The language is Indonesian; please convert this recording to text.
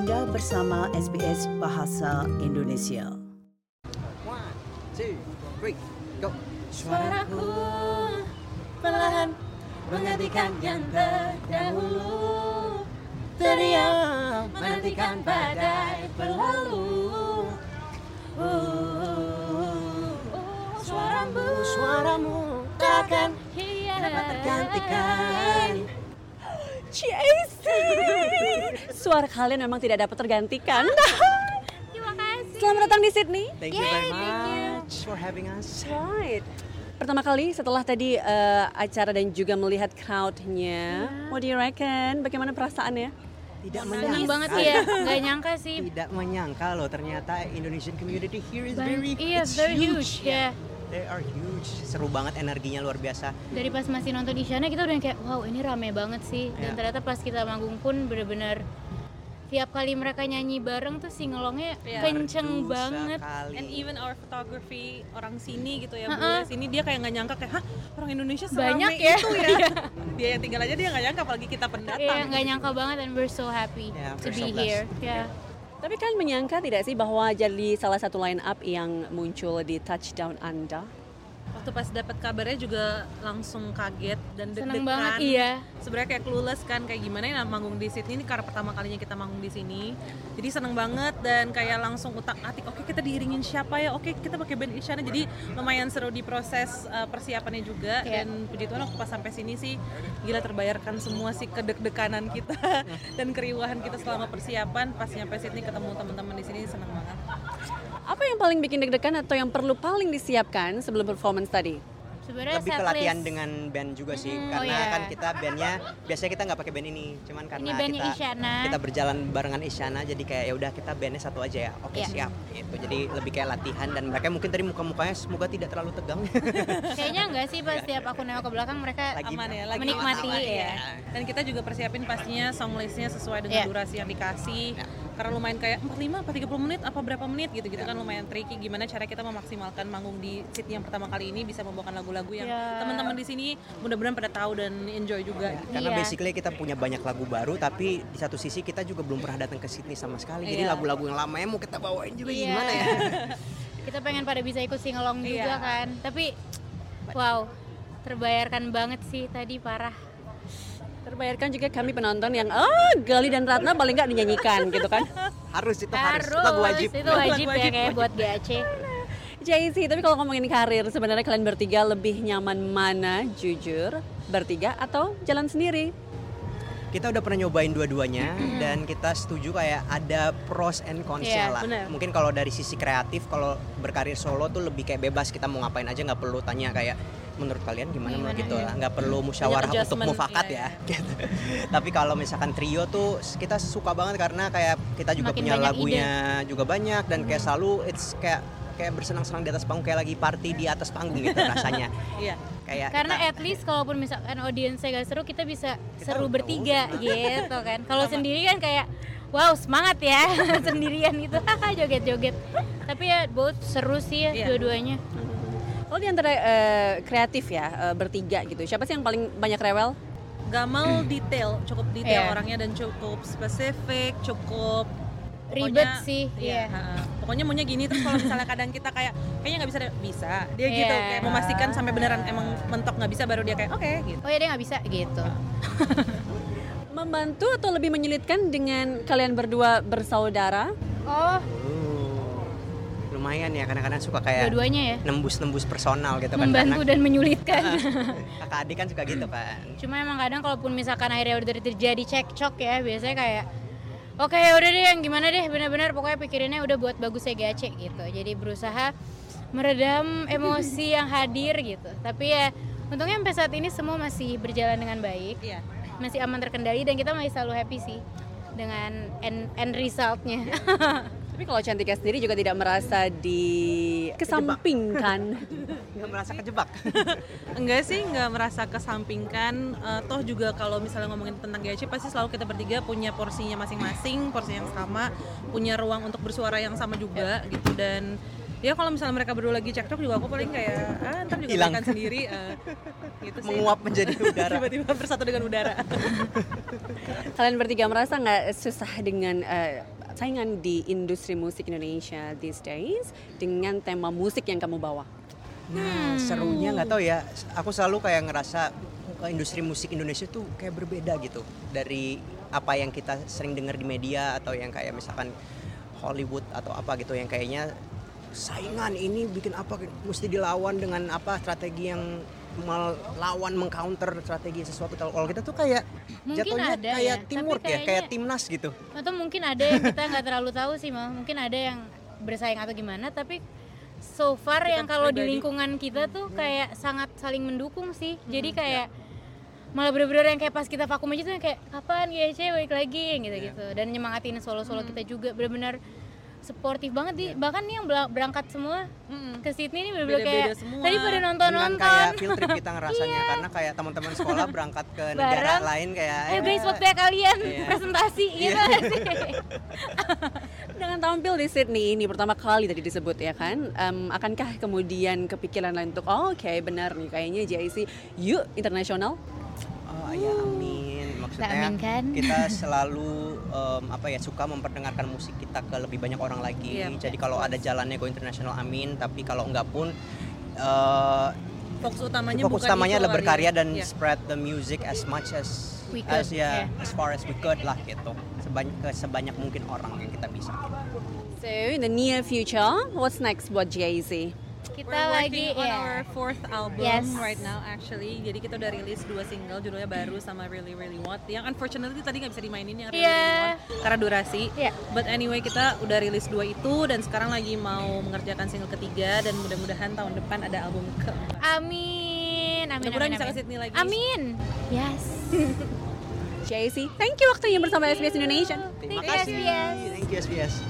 Anda bersama SBS Bahasa Indonesia. One, two, three, go. Suaraku perlahan menggantikan yang terdahulu Teriak menantikan badai berlalu Uh, Suaramu, Suaramu takkan dapat tergantikan CAC. Suara kalian memang tidak dapat tergantikan. Terima kasih Selamat datang di Sydney. Thank you very much for having us. Right. Pertama kali setelah tadi eh, acara dan juga melihat crowdnya, what do you reckon? Bagaimana perasaannya? Tidak Senang menyangka. banget ya, nggak nyangka sih Tidak menyangka loh ternyata Indonesian community here is very Iya, it's very huge, ya They are huge. Seru banget energinya luar biasa. Dari pas masih nonton Isyana kita udah kayak wow ini rame banget sih Dan Ya. ternyata pas kita manggung pun bener-bener Tiap kali mereka nyanyi bareng tuh singelongnya Iya. kenceng Merdu banget sekali. And even our photography orang sini gitu ya, Ha-ha. bule sini dia kayak nggak nyangka kayak, hah orang Indonesia Banyak ya." itu ya. dia yang tinggal aja dia nggak nyangka apalagi kita pendatang. Iya nggak nyangka banget and we're so happy Yeah, to be so blessed. here Ya. Tapi kalian menyangka tidak sih bahwa jadi salah satu line up yang muncul di touchdown Anda? Waktu pas dapat kabarnya juga langsung kaget dan Seneng deg-degan. banget iya Sebenarnya kayak clueless kan kayak gimana ya manggung di Sydney ini karena pertama kalinya kita manggung di sini. Jadi seneng banget dan kayak langsung utak-atik oke kita diiringin siapa ya? Oke kita pakai band Isyana. Jadi lumayan seru di proses uh, persiapannya juga Iya. dan puji Tuhan waktu pas sampai sini sih gila terbayarkan semua sih kedek-dekanan kita dan keriuhan kita selama persiapan pas nyampe Sydney ketemu teman-teman di sini seneng banget. Apa yang paling bikin deg-degan atau yang perlu paling disiapkan sebelum performance tadi? sebenarnya Lebih ke latihan dengan band juga sih, Mm, oh karena iya. kan kita bandnya biasanya kita nggak pakai band ini, cuman karena bandnya kita Isyana. kita berjalan barengan Isyana, jadi kayak ya udah kita bandnya satu aja ya, oke Iya. siap, gitu. Jadi lebih kayak latihan dan mereka mungkin tadi muka-mukanya semoga tidak terlalu tegang. kayaknya enggak sih pas tiap aku nengok ke belakang mereka Lagi aman ya, lagi menikmati aman, ya. Dan kita juga persiapin pastinya song listnya sesuai dengan Iya. durasi yang dikasih. Karena lumayan kayak 45 apa 30 menit apa berapa menit gitu-gitu kan lumayan tricky gimana cara kita memaksimalkan manggung di Sydney yang pertama kali ini bisa membawakan lagu-lagu yang Iya. teman-teman di sini mudah-mudahan pada tahu dan enjoy juga. gitu. Karena Iya. basically kita punya banyak lagu baru, tapi di satu sisi kita juga belum pernah datang ke Sydney sama sekali. Jadi Iya. lagu-lagu yang lamanya mau kita bawain juga Iya. gimana ya? kita pengen pada bisa ikut singelong juga Iya. kan tapi wow terbayarkan banget sih tadi parah Terbayarkan juga kami penonton yang ah Gali dan Ratna paling nggak dinyanyikan gitu kan. harus itu harus, harus lagu wajib. itu wajib, ya wajib, kayak buat GAC JC, tapi kalau ngomongin karir, sebenarnya kalian bertiga lebih nyaman mana, jujur, bertiga atau jalan sendiri? Kita udah pernah nyobain dua-duanya dan kita setuju kayak ada pros and cons-nya Iya, lah. benar. Mungkin kalau dari sisi kreatif, kalau berkarir solo tuh lebih kayak bebas kita mau ngapain aja nggak perlu tanya kayak menurut kalian gimana, Gimana, gitu iya. lah, nggak perlu musyawarah untuk mufakat iya, ya. Gitu. Tapi kalau misalkan trio tuh kita suka banget karena kayak kita juga Makin punya lagunya juga banyak dan kayak selalu it's kayak kayak bersenang-senang di atas panggung kayak lagi party di atas panggung gitu rasanya. Iya. Kayak karena kita- at least kalaupun misalkan audiensnya gak seru kita bisa Kita seru bertiga gitu kan kalau sendiri kan kayak wow semangat ya sendirian gitu haha joget-joget tapi ya both seru sih ya Iya. dua-duanya Kalau di antara eh, kreatif ya, eh, bertiga gitu, siapa sih yang paling banyak rewel? Gamal detail, cukup detail Iya. orangnya dan cukup spesifik, cukup Ribet pokoknya- sih, iya. ha-ha. Pokoknya maunya gini terus kalau misalnya kadang kita kayak kayaknya nggak bisa deh, bisa. Dia gitu Iya. kayak memastikan sampai beneran emang mentok nggak bisa baru dia kayak oke gitu. oh ya dia nggak bisa gitu Membantu atau lebih menyulitkan dengan kalian berdua bersaudara? oh Uh, lumayan ya kadang-kadang suka kayak dua-duanya ya? nembus-nembus personal gitu kan membantu karena dan menyulitkan. Kakak adik kan suka gitu kan. Cuma emang kadang kalaupun misalkan akhirnya udah terjadi cekcok ya biasanya kayak oke ya udah deh yang gimana deh? Benar-benar pokoknya pikirinnya udah buat bagus ya gace gitu. Jadi berusaha meredam emosi yang hadir gitu. Tapi ya untungnya sampai saat ini semua masih berjalan dengan baik Iya. masih aman terkendali dan kita masih selalu happy sih dengan end, end resultnya Tapi kalau Cantika sendiri juga tidak merasa dikesampingkan. nggak merasa kejebak Enggak sih, nggak merasa kesampingkan. Eh, toh juga kalau misalnya ngomongin tentang GAC pasti selalu kita bertiga punya porsinya masing-masing, porsi yang sama, punya ruang untuk bersuara yang sama juga gitu dan ya kalau misalnya mereka berdua lagi cekcok juga aku paling kayak ah ntar juga Hilang. makan sendiri eh, gitu sih Menguap menjadi udara. tiba-tiba bersatu dengan udara Kalian bertiga merasa nggak susah dengan eh, saingan di industri musik Indonesia these days dengan tema musik yang kamu bawa? Nah, serunya nggak tahu ya. Aku selalu kayak ngerasa industri musik Indonesia tuh kayak berbeda gitu dari apa yang kita sering dengar di media atau yang kayak misalkan Hollywood atau apa gitu yang kayaknya saingan ini bikin apa mesti dilawan dengan apa strategi yang melawan mengcounter strategi sesuatu. Kalau kita tuh kayak Mungkin jatuhnya ada kayak ya, teamwork ya kayak timnas gitu. Atau mungkin ada yang kita nggak terlalu tahu sih mal mungkin ada yang bersaing atau gimana tapi so far yang kalau di lingkungan kita tuh kayak sangat saling mendukung sih. Jadi ya. kayak malah bener-bener yang kayak pas kita vakum aja tuh kayak kapan GC balik lagi? Gitu gitu dan nyemangatin solo-solo kita juga bener-bener sportif banget di bahkan nih yang berangkat semua ke Sydney ini bener-bener Beda-beda kayak semua. tadi pada dengan nonton-nonton kayak field trip kita ngerasanya karena kayak teman-teman sekolah berangkat ke negara lain kayak ayo guys eh, waktu ya kalian. Iya. presentasi gitu sih? Dengan tampil di Sydney ini pertama kali tadi disebut ya kan, Em, akankah kemudian kepikiran lain untuk oh, oke benar nih kayaknya JIC yuk internasional? Oh ya amin. Maksudnya amin kan? kita selalu em, apa ya suka memperdengarkan musik kita ke lebih banyak orang lagi. Iya. Jadi kalau ada jalannya go internasional amin. Tapi kalau enggak pun eh, fokus utamanya fokus bukan utamanya adalah kali berkarya ya. dan Iya. spread the music as much as We as could, ya yeah. as far as we could lah gitu. Sebanyak ke sebanyak mungkin orang yang kita bisa. So in the near future, what's next buat JIC? Kita We're lagi on ya our fourth album Yes. right now actually. Jadi kita udah rilis dua single judulnya baru sama Really Really Want. Yang unfortunately tadi nggak bisa dimainin yang Really Iya. Really Want karena durasi. Iya. But anyway kita udah rilis dua itu dan sekarang lagi mau mengerjakan single ketiga dan mudah-mudahan tahun depan ada album keempat. Amin, amin, Mudah-mudahan amin, bisa ke. Sydney lagi. Amin. Yes. JIC, thank you waktunya bersama SBS Indonesia. Terima Thank you, kasih. SBS. Thank you SBS.